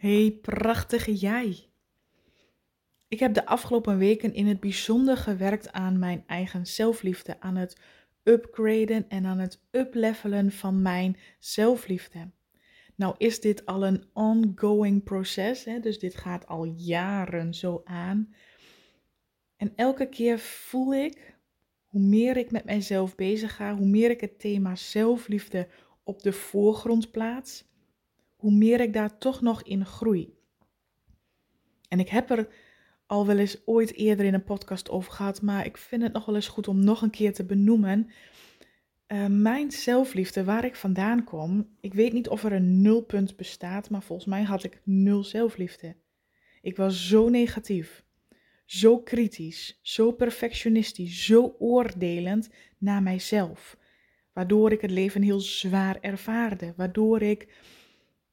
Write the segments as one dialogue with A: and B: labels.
A: Hey, prachtige jij. Ik heb de afgelopen weken in het bijzonder gewerkt aan mijn eigen zelfliefde, aan het upgraden en aan het uplevelen van mijn zelfliefde. Nou is dit al een ongoing proces, hè? dus dit gaat al jaren zo aan. En elke keer voel ik, hoe meer ik met mijzelf bezig ga, hoe meer ik het thema zelfliefde op de voorgrond plaats, hoe meer ik daar toch nog in groei. En ik heb er al wel eens ooit eerder in een podcast over gehad, maar ik vind het nog wel eens goed om nog een keer te benoemen. Uh, mijn zelfliefde, waar ik vandaan kom, ik weet niet of er een nulpunt bestaat, maar volgens mij had ik nul zelfliefde. Ik was zo negatief, zo kritisch, zo perfectionistisch, zo oordelend naar mijzelf, waardoor ik het leven heel zwaar ervaarde, waardoor ik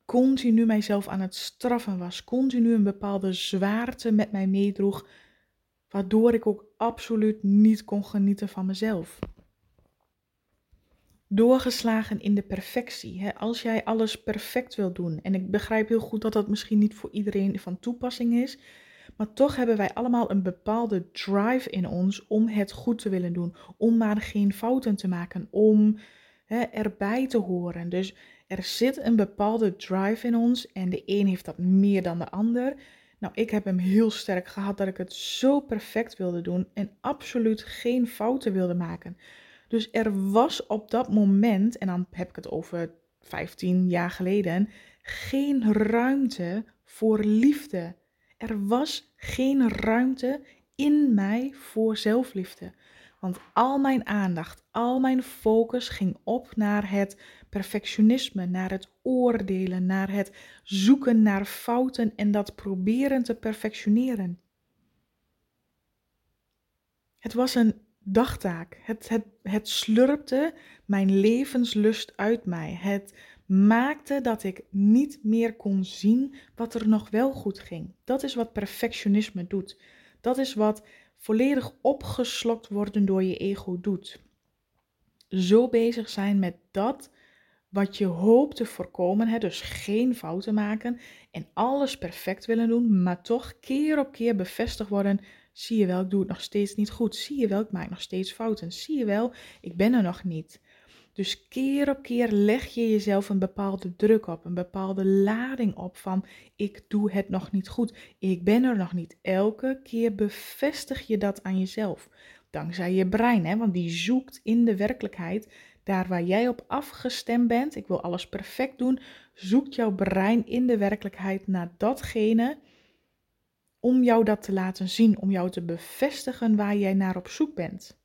A: continu mijzelf aan het straffen was, continu een bepaalde zwaarte met mij meedroeg, waardoor ik ook absoluut niet kon genieten van mezelf. Doorgeslagen in de perfectie. Hè? Als jij alles perfect wil doen, en ik begrijp heel goed dat dat misschien niet voor iedereen van toepassing is, maar toch hebben wij allemaal een bepaalde drive in ons om het goed te willen doen, om maar geen fouten te maken, om hè, erbij te horen. Dus er zit een bepaalde drive in ons en de een heeft dat meer dan de ander. Nou, ik heb hem heel sterk gehad dat ik het zo perfect wilde doen en absoluut geen fouten wilde maken. Dus er was op dat moment, en dan heb ik het over 15 jaar geleden, geen ruimte voor liefde. Er was geen ruimte in mij voor zelfliefde. Want al mijn aandacht, al mijn focus ging op naar het perfectionisme, naar het oordelen, naar het zoeken naar fouten en dat proberen te perfectioneren. Het was een dagtaak. Het, het, het slurpte mijn levenslust uit mij. Het maakte dat ik niet meer kon zien wat er nog wel goed ging. Dat is wat perfectionisme doet. Dat is wat volledig opgeslokt worden door je ego doet. Zo bezig zijn met dat wat je hoopt te voorkomen, hè, dus geen fouten maken en alles perfect willen doen, maar toch keer op keer bevestigd worden. Zie je wel, ik doe het nog steeds niet goed. Zie je wel, ik maak nog steeds fouten. Zie je wel, ik ben er nog niet. Dus keer op keer leg je jezelf een bepaalde druk op, een bepaalde lading op van ik doe het nog niet goed, ik ben er nog niet. Elke keer bevestig je dat aan jezelf. Dankzij je brein, hè, want die zoekt in de werkelijkheid daar waar jij op afgestemd bent. Ik wil alles perfect doen. Zoekt jouw brein in de werkelijkheid naar datgene om jou dat te laten zien, om jou te bevestigen waar jij naar op zoek bent.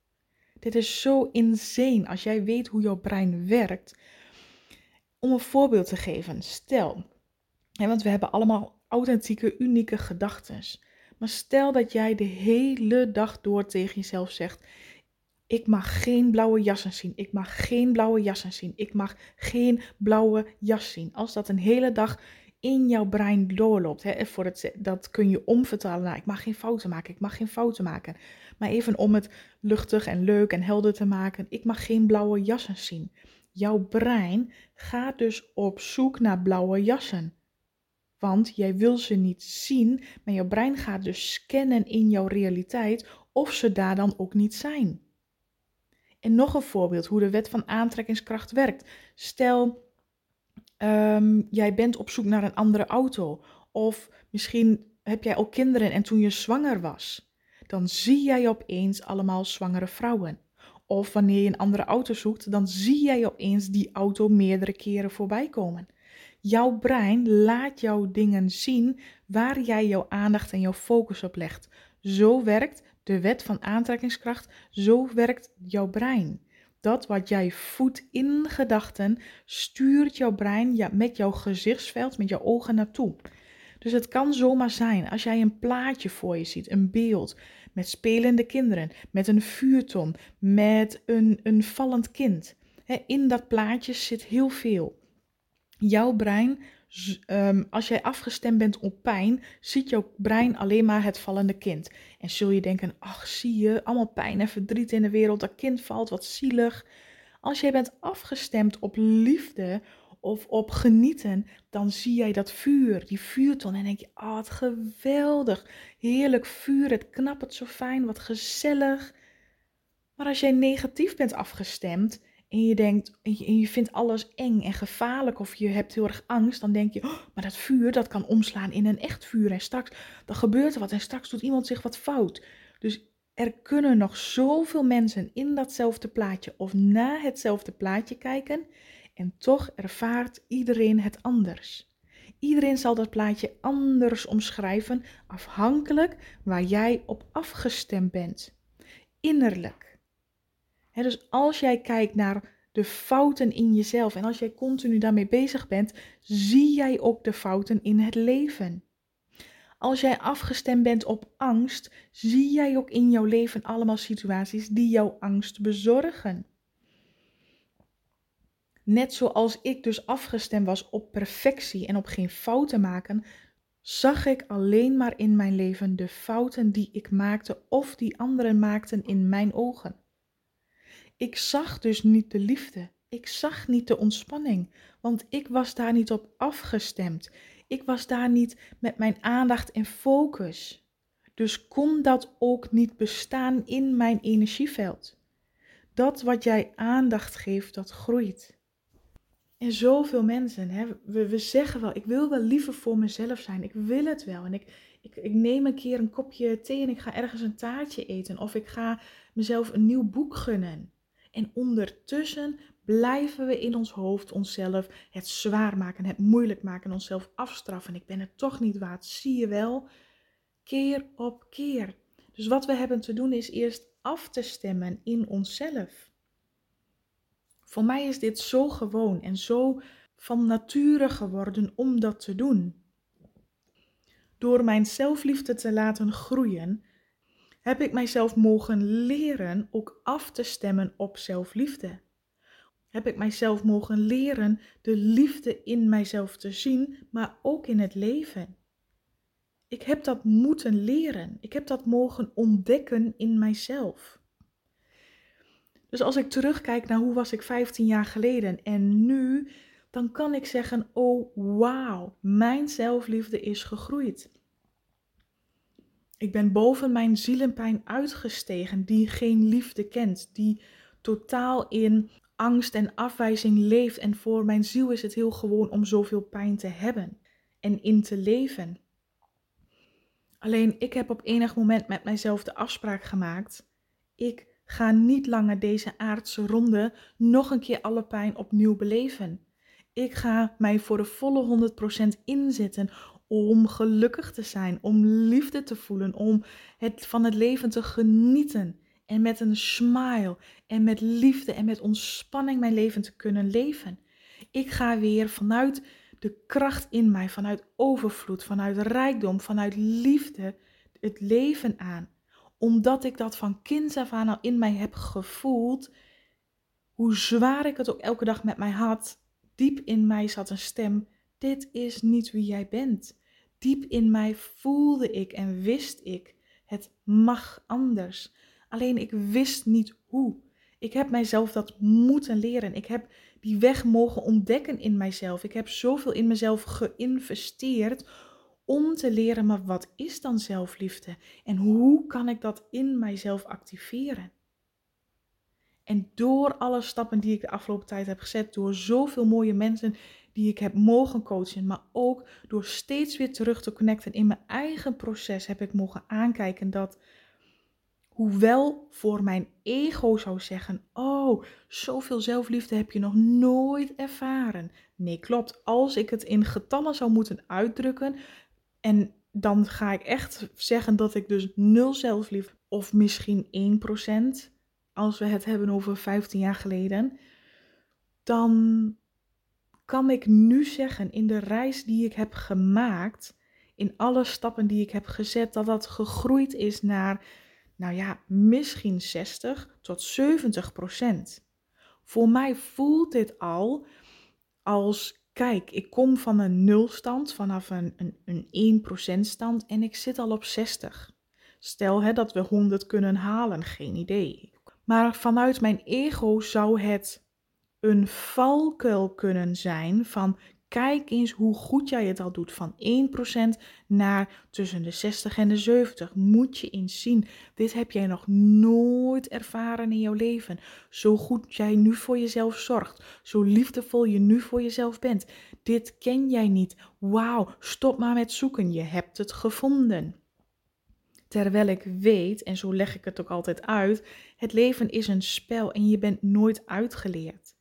A: Dit is zo insane als jij weet hoe jouw brein werkt. Om een voorbeeld te geven, stel, hè, want we hebben allemaal authentieke, unieke gedachten. Maar stel dat jij de hele dag door tegen jezelf zegt: Ik mag geen blauwe jassen zien. Ik mag geen blauwe jassen zien. Ik mag geen blauwe jas zien. Als dat een hele dag in jouw brein doorloopt. Hè, voor het, dat kun je omvertalen naar ik mag geen fouten maken, ik mag geen fouten maken. Maar even om het luchtig en leuk en helder te maken, ik mag geen blauwe jassen zien. Jouw brein gaat dus op zoek naar blauwe jassen. Want jij wil ze niet zien, maar jouw brein gaat dus scannen in jouw realiteit of ze daar dan ook niet zijn. En nog een voorbeeld hoe de wet van aantrekkingskracht werkt. Stel, um, jij bent op zoek naar een andere auto. Of misschien heb jij ook kinderen en toen je zwanger was, dan zie jij opeens allemaal zwangere vrouwen. Of wanneer je een andere auto zoekt, dan zie jij opeens die auto meerdere keren voorbij komen. Jouw brein laat jou dingen zien waar jij jouw aandacht en jouw focus op legt. Zo werkt de wet van aantrekkingskracht, zo werkt jouw brein. Dat wat jij voedt in gedachten, stuurt jouw brein met jouw gezichtsveld, met jouw ogen naartoe. Dus het kan zomaar zijn als jij een plaatje voor je ziet, een beeld met spelende kinderen, met een vuurton, met een, een vallend kind. in dat plaatje zit heel veel. Jouw brein um, als jij afgestemd bent op pijn, ziet jouw brein alleen maar het vallende kind. En zul je denken, ach zie je, allemaal pijn en verdriet in de wereld, dat kind valt, wat zielig. Als jij bent afgestemd op liefde, of op genieten, dan zie jij dat vuur, die vuurton. En denk je, oh wat geweldig, heerlijk vuur, het knappert zo fijn, wat gezellig. Maar als jij negatief bent afgestemd en je denkt, en je, vindt alles eng en gevaarlijk of je hebt heel erg angst, dan denk je, oh, maar dat vuur, dat kan omslaan in een echt vuur. En straks, dan gebeurt er wat en straks doet iemand zich wat fout. Dus er kunnen nog zoveel mensen in datzelfde plaatje of na hetzelfde plaatje kijken en toch ervaart iedereen het anders. Iedereen zal dat plaatje anders omschrijven, afhankelijk waar jij op afgestemd bent. Innerlijk. Dus als jij kijkt naar de fouten in jezelf en als jij continu daarmee bezig bent, zie jij ook de fouten in het leven. Als jij afgestemd bent op angst, zie jij ook in jouw leven allemaal situaties die jouw angst bezorgen. Net zoals ik dus afgestemd was op perfectie en op geen fouten maken, zag ik alleen maar in mijn leven de fouten die ik maakte of die anderen maakten in mijn ogen. Ik zag dus niet de liefde. Ik zag niet de ontspanning, want ik was daar niet op afgestemd. Ik was daar niet met mijn aandacht en focus. Dus kon dat ook niet bestaan in mijn energieveld. Dat wat jij aandacht geeft, dat groeit. En zoveel mensen, hè, we, we zeggen wel, ik wil wel liever voor mezelf zijn. Ik wil het wel. En ik, ik, ik neem een keer een kopje thee en ik ga ergens een taartje eten. Of ik ga mezelf een nieuw boek gunnen. En ondertussen blijven we in ons hoofd onszelf het zwaar maken, het moeilijk maken, onszelf afstraffen. Ik ben het toch niet waard, zie je wel? Keer op keer. Dus wat we hebben te doen is eerst af te stemmen in onszelf. Voor mij is dit zo gewoon en zo van nature geworden om dat te doen. Door mijn zelfliefde te laten groeien, heb ik mijzelf mogen leren ook af te stemmen op zelfliefde. Heb ik mijzelf mogen leren de liefde in mijzelf te zien, maar ook in het leven. Ik heb dat moeten leren. Ik heb dat mogen ontdekken in mijzelf. Dus als ik terugkijk naar hoe was ik 15 jaar geleden en nu, dan kan ik zeggen: oh wauw, mijn zelfliefde is gegroeid. Ik ben boven mijn zielenpijn uitgestegen, die geen liefde kent, die totaal in angst en afwijzing leeft. En voor mijn ziel is het heel gewoon om zoveel pijn te hebben en in te leven. Alleen ik heb op enig moment met mijzelf de afspraak gemaakt: ik ga niet langer deze aardse ronde nog een keer alle pijn opnieuw beleven. Ik ga mij voor de volle 100% inzetten om gelukkig te zijn, om liefde te voelen, om het, van het leven te genieten. En met een smile en met liefde en met ontspanning mijn leven te kunnen leven. Ik ga weer vanuit de kracht in mij, vanuit overvloed, vanuit rijkdom, vanuit liefde het leven aan. Omdat ik dat van kinds af aan al in mij heb gevoeld, hoe zwaar ik het ook elke dag met mij had, diep in mij zat een stem: Dit is niet wie jij bent. Diep in mij voelde ik en wist ik, het mag anders. Alleen ik wist niet hoe. Ik heb mijzelf dat moeten leren. Ik heb die weg mogen ontdekken in mijzelf. Ik heb zoveel in mezelf geïnvesteerd om te leren, maar wat is dan zelfliefde? En hoe kan ik dat in mijzelf activeren? En door alle stappen die ik de afgelopen tijd heb gezet, door zoveel mooie mensen die ik heb mogen coachen, maar ook door steeds weer terug te connecten in mijn eigen proces, heb ik mogen aankijken dat, hoewel voor mijn ego zou zeggen: Oh, zoveel zelfliefde heb je nog nooit ervaren. Nee, klopt. Als ik het in getallen zou moeten uitdrukken, en dan ga ik echt zeggen dat ik dus nul zelfliefde, of misschien 1%, als we het hebben over 15 jaar geleden, dan kan ik nu zeggen in de reis die ik heb gemaakt, in alle stappen die ik heb gezet, dat dat gegroeid is naar, nou ja, misschien 60 tot 70 procent. Voor mij voelt dit al als, kijk, ik kom van een nulstand, vanaf een, een, een 1% stand en ik zit al op 60. Stel hè, dat we 100 kunnen halen, geen idee. Maar vanuit mijn ego zou het een valkuil kunnen zijn van kijk eens hoe goed jij het al doet. Van 1% naar tussen de 60 en de 70. Moet je eens zien. Dit heb jij nog nooit ervaren in jouw leven. Zo goed jij nu voor jezelf zorgt. Zo liefdevol je nu voor jezelf bent. Dit ken jij niet. Wauw, stop maar met zoeken. Je hebt het gevonden. Terwijl ik weet, en zo leg ik het ook altijd uit, het leven is een spel en je bent nooit uitgeleerd.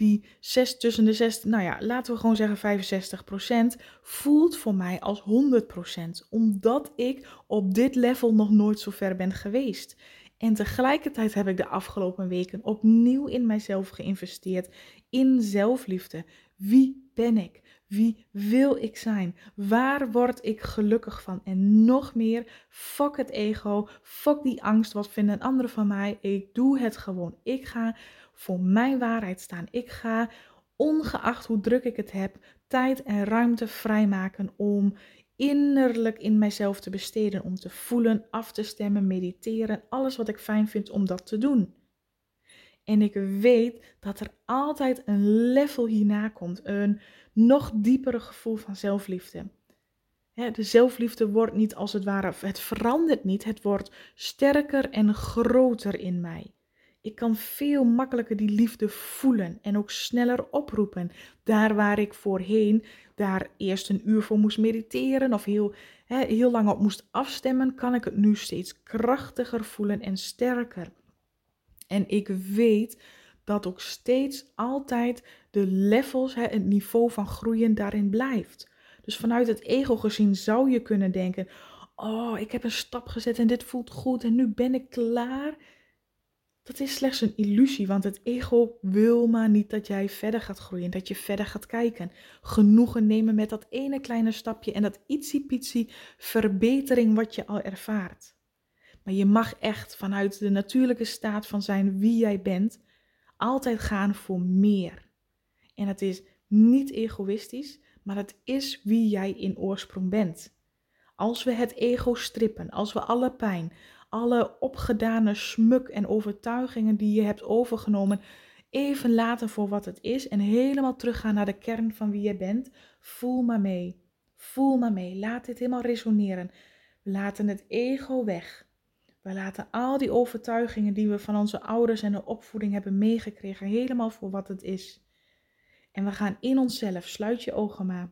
A: Die 6 tussen de 6, nou ja, laten we gewoon zeggen 65%, voelt voor mij als 100%, omdat ik op dit level nog nooit zo ver ben geweest. En tegelijkertijd heb ik de afgelopen weken opnieuw in mijzelf geïnvesteerd, in zelfliefde. Wie ben ik? Wie wil ik zijn? Waar word ik gelukkig van? En nog meer, fuck het ego, fuck die angst, wat vinden anderen van mij? Ik doe het gewoon. Ik ga voor mijn waarheid staan. Ik ga, ongeacht hoe druk ik het heb, tijd en ruimte vrijmaken om innerlijk in mijzelf te besteden, om te voelen, af te stemmen, mediteren, alles wat ik fijn vind om dat te doen. En ik weet dat er altijd een level hierna komt, een nog diepere gevoel van zelfliefde. De zelfliefde wordt niet als het ware, het verandert niet, het wordt sterker en groter in mij. Ik kan veel makkelijker die liefde voelen en ook sneller oproepen. Daar waar ik voorheen daar eerst een uur voor moest mediteren of heel, heel lang op moest afstemmen, kan ik het nu steeds krachtiger voelen en sterker. En ik weet dat ook steeds altijd de levels, het niveau van groeien daarin blijft. Dus vanuit het ego gezien zou je kunnen denken: Oh, ik heb een stap gezet en dit voelt goed en nu ben ik klaar. Dat is slechts een illusie, want het ego wil maar niet dat jij verder gaat groeien, dat je verder gaat kijken. Genoegen nemen met dat ene kleine stapje en dat ietsiepietsie verbetering wat je al ervaart. Maar je mag echt vanuit de natuurlijke staat van zijn wie jij bent, altijd gaan voor meer. En het is niet egoïstisch, maar het is wie jij in oorsprong bent. Als we het ego strippen, als we alle pijn, alle opgedane smuk en overtuigingen die je hebt overgenomen, even laten voor wat het is en helemaal teruggaan naar de kern van wie je bent, voel maar mee. Voel maar mee. Laat dit helemaal resoneren. We laten het ego weg. We laten al die overtuigingen die we van onze ouders en de opvoeding hebben meegekregen helemaal voor wat het is. En we gaan in onszelf, sluit je ogen maar.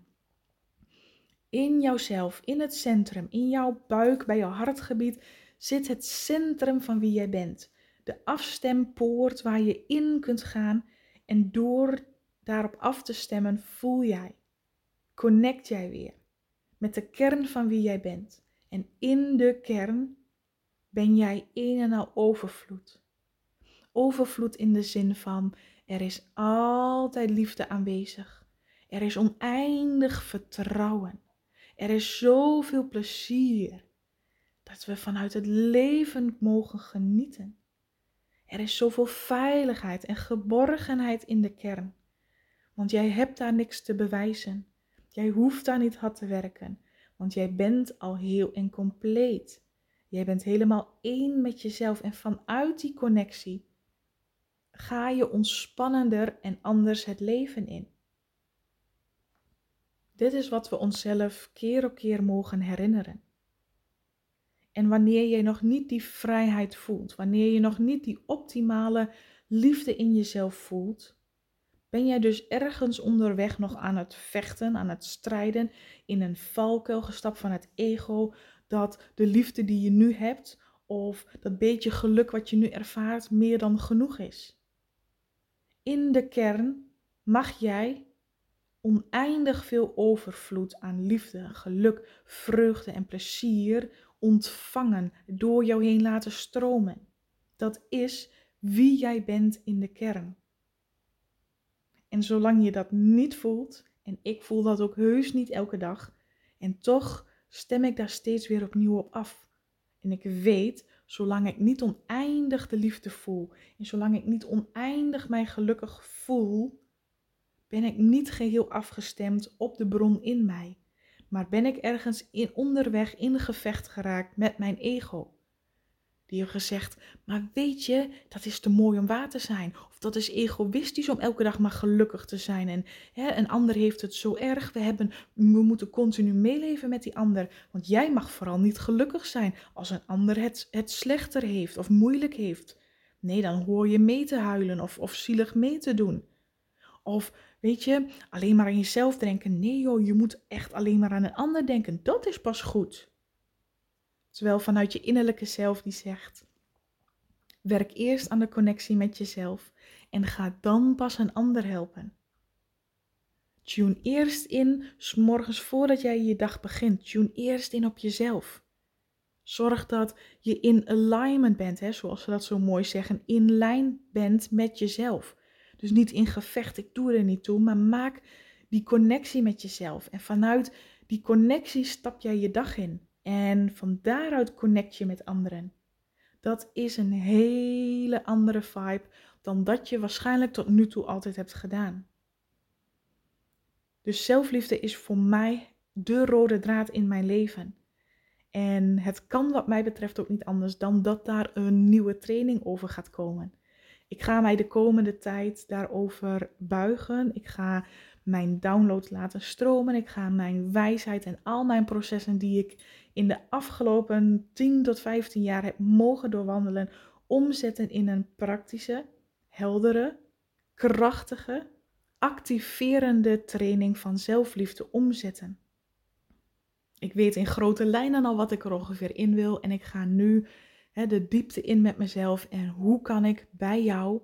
A: In jouzelf, in het centrum, in jouw buik, bij jouw hartgebied, zit het centrum van wie jij bent. De afstempoort waar je in kunt gaan en door daarop af te stemmen voel jij, connect jij weer met de kern van wie jij bent. En in de kern ben jij een en al overvloed. Overvloed in de zin van er is altijd liefde aanwezig. Er is oneindig vertrouwen. Er is zoveel plezier dat we vanuit het leven mogen genieten. Er is zoveel veiligheid en geborgenheid in de kern. Want jij hebt daar niks te bewijzen. Jij hoeft daar niet hard te werken, want jij bent al heel en compleet. Jij bent helemaal één met jezelf en vanuit die connectie ga je ontspannender en anders het leven in. Dit is wat we onszelf keer op keer mogen herinneren. En wanneer je nog niet die vrijheid voelt, wanneer je nog niet die optimale liefde in jezelf voelt, ben jij dus ergens onderweg nog aan het vechten, aan het strijden, in een valkuil gestapt van het ego, dat de liefde die je nu hebt, of dat beetje geluk wat je nu ervaart, meer dan genoeg is. In de kern mag jij oneindig veel overvloed aan liefde, geluk, vreugde en plezier ontvangen, door jou heen laten stromen. Dat is wie jij bent in de kern. En zolang je dat niet voelt, en ik voel dat ook heus niet elke dag, en toch stem ik daar steeds weer opnieuw op af. En ik weet, zolang ik niet oneindig de liefde voel, en zolang ik niet oneindig mij gelukkig voel, ben ik niet geheel afgestemd op de bron in mij maar ben ik ergens in onderweg in gevecht geraakt met mijn ego. Die hebben gezegd, maar weet je, dat is te mooi om waar te zijn. Of dat is egoïstisch om elke dag maar gelukkig te zijn. En hè, een ander heeft het zo erg. We, hebben, we moeten continu meeleven met die ander. Want jij mag vooral niet gelukkig zijn als een ander het, het slechter heeft of moeilijk heeft. Nee, dan hoor je mee te huilen of, of zielig mee te doen. Of weet je, alleen maar aan jezelf denken. Nee joh, je moet echt alleen maar aan een ander denken. Dat is pas goed. Terwijl vanuit je innerlijke zelf die zegt: werk eerst aan de connectie met jezelf en ga dan pas een ander helpen. Tune eerst in, s morgens voordat jij je dag begint. Tune eerst in op jezelf. Zorg dat je in alignment bent, hè, zoals ze dat zo mooi zeggen, in lijn bent met jezelf. Dus niet in gevecht, ik doe er niet toe, maar maak die connectie met jezelf. En vanuit die connectie stap jij je dag in. En van daaruit connect je met anderen. Dat is een hele andere vibe dan dat je waarschijnlijk tot nu toe altijd hebt gedaan. Dus zelfliefde is voor mij de rode draad in mijn leven. En het kan wat mij betreft ook niet anders dan dat daar een nieuwe training over gaat komen. Ik ga mij de komende tijd daarover buigen. Ik ga mijn downloads laten stromen. Ik ga mijn wijsheid en al mijn processen die ik in de afgelopen 10 tot 15 jaar heb mogen doorwandelen, omzetten in een praktische, heldere, krachtige, activerende training van zelfliefde omzetten. Ik weet in grote lijnen al wat ik er ongeveer in wil en ik ga nu hè, de diepte in met mezelf en hoe kan ik bij jou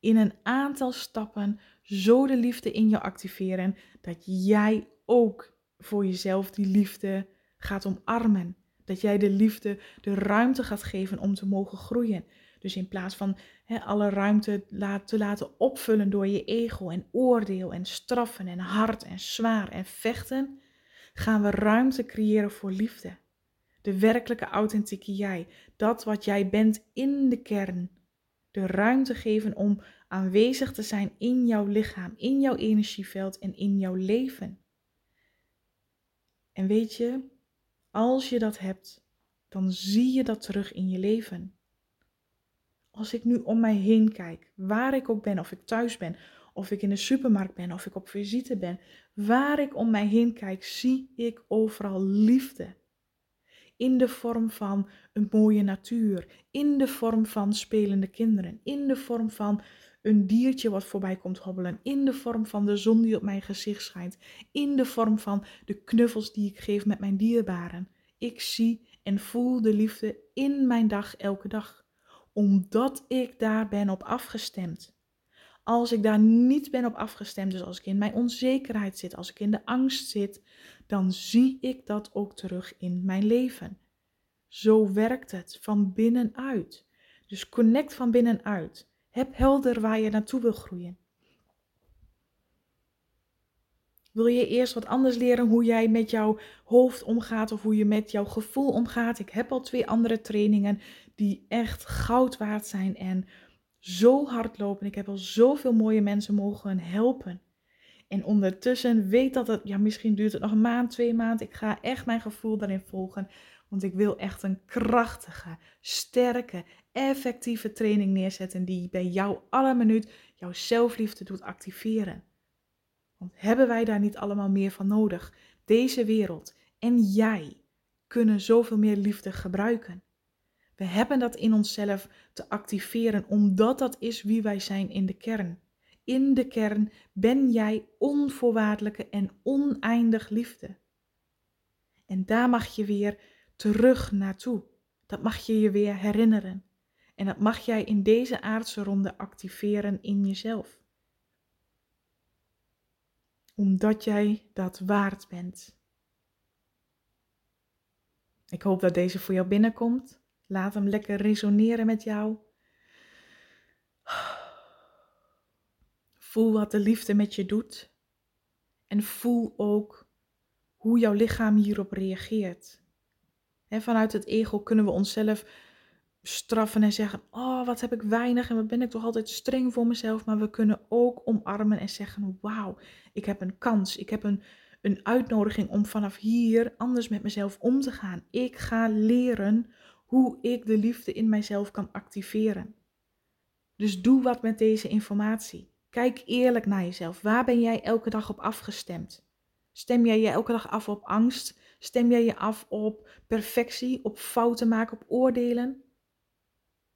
A: in een aantal stappen zo de liefde in je activeren dat jij ook voor jezelf die liefde gaat omarmen. Dat jij de liefde de ruimte gaat geven om te mogen groeien. Dus in plaats van alle ruimte te laten opvullen door je ego en oordeel en straffen en hard en zwaar en vechten, gaan we ruimte creëren voor liefde. De werkelijke authentieke jij, dat wat jij bent in de kern. De ruimte geven om aanwezig te zijn in jouw lichaam, in jouw energieveld en in jouw leven. En weet je, als je dat hebt, dan zie je dat terug in je leven. Als ik nu om mij heen kijk, waar ik ook ben, of ik thuis ben, of ik in de supermarkt ben, of ik op visite ben, waar ik om mij heen kijk, zie ik overal liefde. In de vorm van een mooie natuur, in de vorm van spelende kinderen, in de vorm van een diertje wat voorbij komt hobbelen, in de vorm van de zon die op mijn gezicht schijnt, in de vorm van de knuffels die ik geef met mijn dierbaren. Ik zie en voel de liefde in mijn dag elke dag, omdat ik daar ben op afgestemd. Als ik daar niet ben op afgestemd, dus als ik in mijn onzekerheid zit, als ik in de angst zit, dan zie ik dat ook terug in mijn leven. Zo werkt het van binnenuit. Dus connect van binnenuit. Heb helder waar je naartoe wil groeien. Wil je eerst wat anders leren hoe jij met jouw hoofd omgaat of hoe je met jouw gevoel omgaat? Ik heb al twee andere trainingen die echt goud waard zijn en zo hard lopen. Ik heb al zoveel mooie mensen mogen helpen. En ondertussen weet dat het, ja, misschien duurt het nog een maand, twee maanden. Ik ga echt mijn gevoel daarin volgen. Want ik wil echt een krachtige, sterke, effectieve training neerzetten die bij jou alle minuut jouw zelfliefde doet activeren. Want hebben wij daar niet allemaal meer van nodig? Deze wereld en jij kunnen zoveel meer liefde gebruiken. We hebben dat in onszelf te activeren, omdat dat is wie wij zijn in de kern. In de kern ben jij onvoorwaardelijke en oneindig liefde. En daar mag je weer terug naartoe. Dat mag je je weer herinneren. En dat mag jij in deze aardse ronde activeren in jezelf. Omdat jij dat waard bent. Ik hoop dat deze voor jou binnenkomt. Laat hem lekker resoneren met jou. Voel wat de liefde met je doet. En voel ook hoe jouw lichaam hierop reageert. En vanuit het ego kunnen we onszelf straffen en zeggen: Oh, wat heb ik weinig en wat ben ik toch altijd streng voor mezelf. Maar we kunnen ook omarmen en zeggen: Wauw, ik heb een kans. Ik heb een, een uitnodiging om vanaf hier anders met mezelf om te gaan. Ik ga leren hoe ik de liefde in mijzelf kan activeren. Dus doe wat met deze informatie. Kijk eerlijk naar jezelf. Waar ben jij elke dag op afgestemd? Stem jij je elke dag af op angst? Stem jij je af op perfectie, op fouten maken, op oordelen?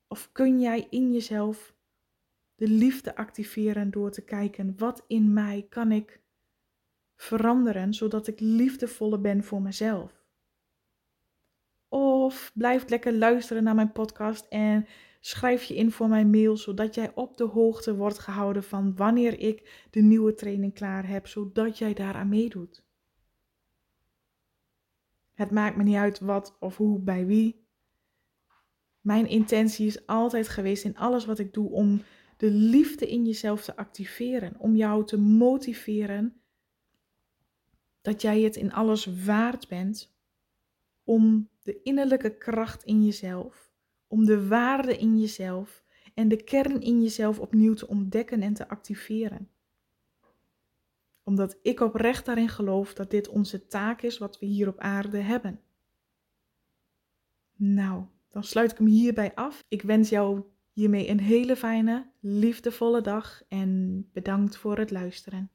A: Of kun jij in jezelf de liefde activeren door te kijken wat in mij kan ik veranderen zodat ik liefdevoller ben voor mezelf? Of blijf lekker luisteren naar mijn podcast en schrijf je in voor mijn mail, zodat jij op de hoogte wordt gehouden van wanneer ik de nieuwe training klaar heb, zodat jij daaraan meedoet. Het maakt me niet uit wat of hoe bij wie. Mijn intentie is altijd geweest in alles wat ik doe om de liefde in jezelf te activeren, om jou te motiveren dat jij het in alles waard bent om de innerlijke kracht in jezelf, om de waarde in jezelf en de kern in jezelf opnieuw te ontdekken en te activeren. Omdat ik oprecht daarin geloof dat dit onze taak is wat we hier op aarde hebben. Nou, dan sluit ik hem hierbij af. Ik wens jou hiermee een hele fijne, liefdevolle dag en bedankt voor het luisteren.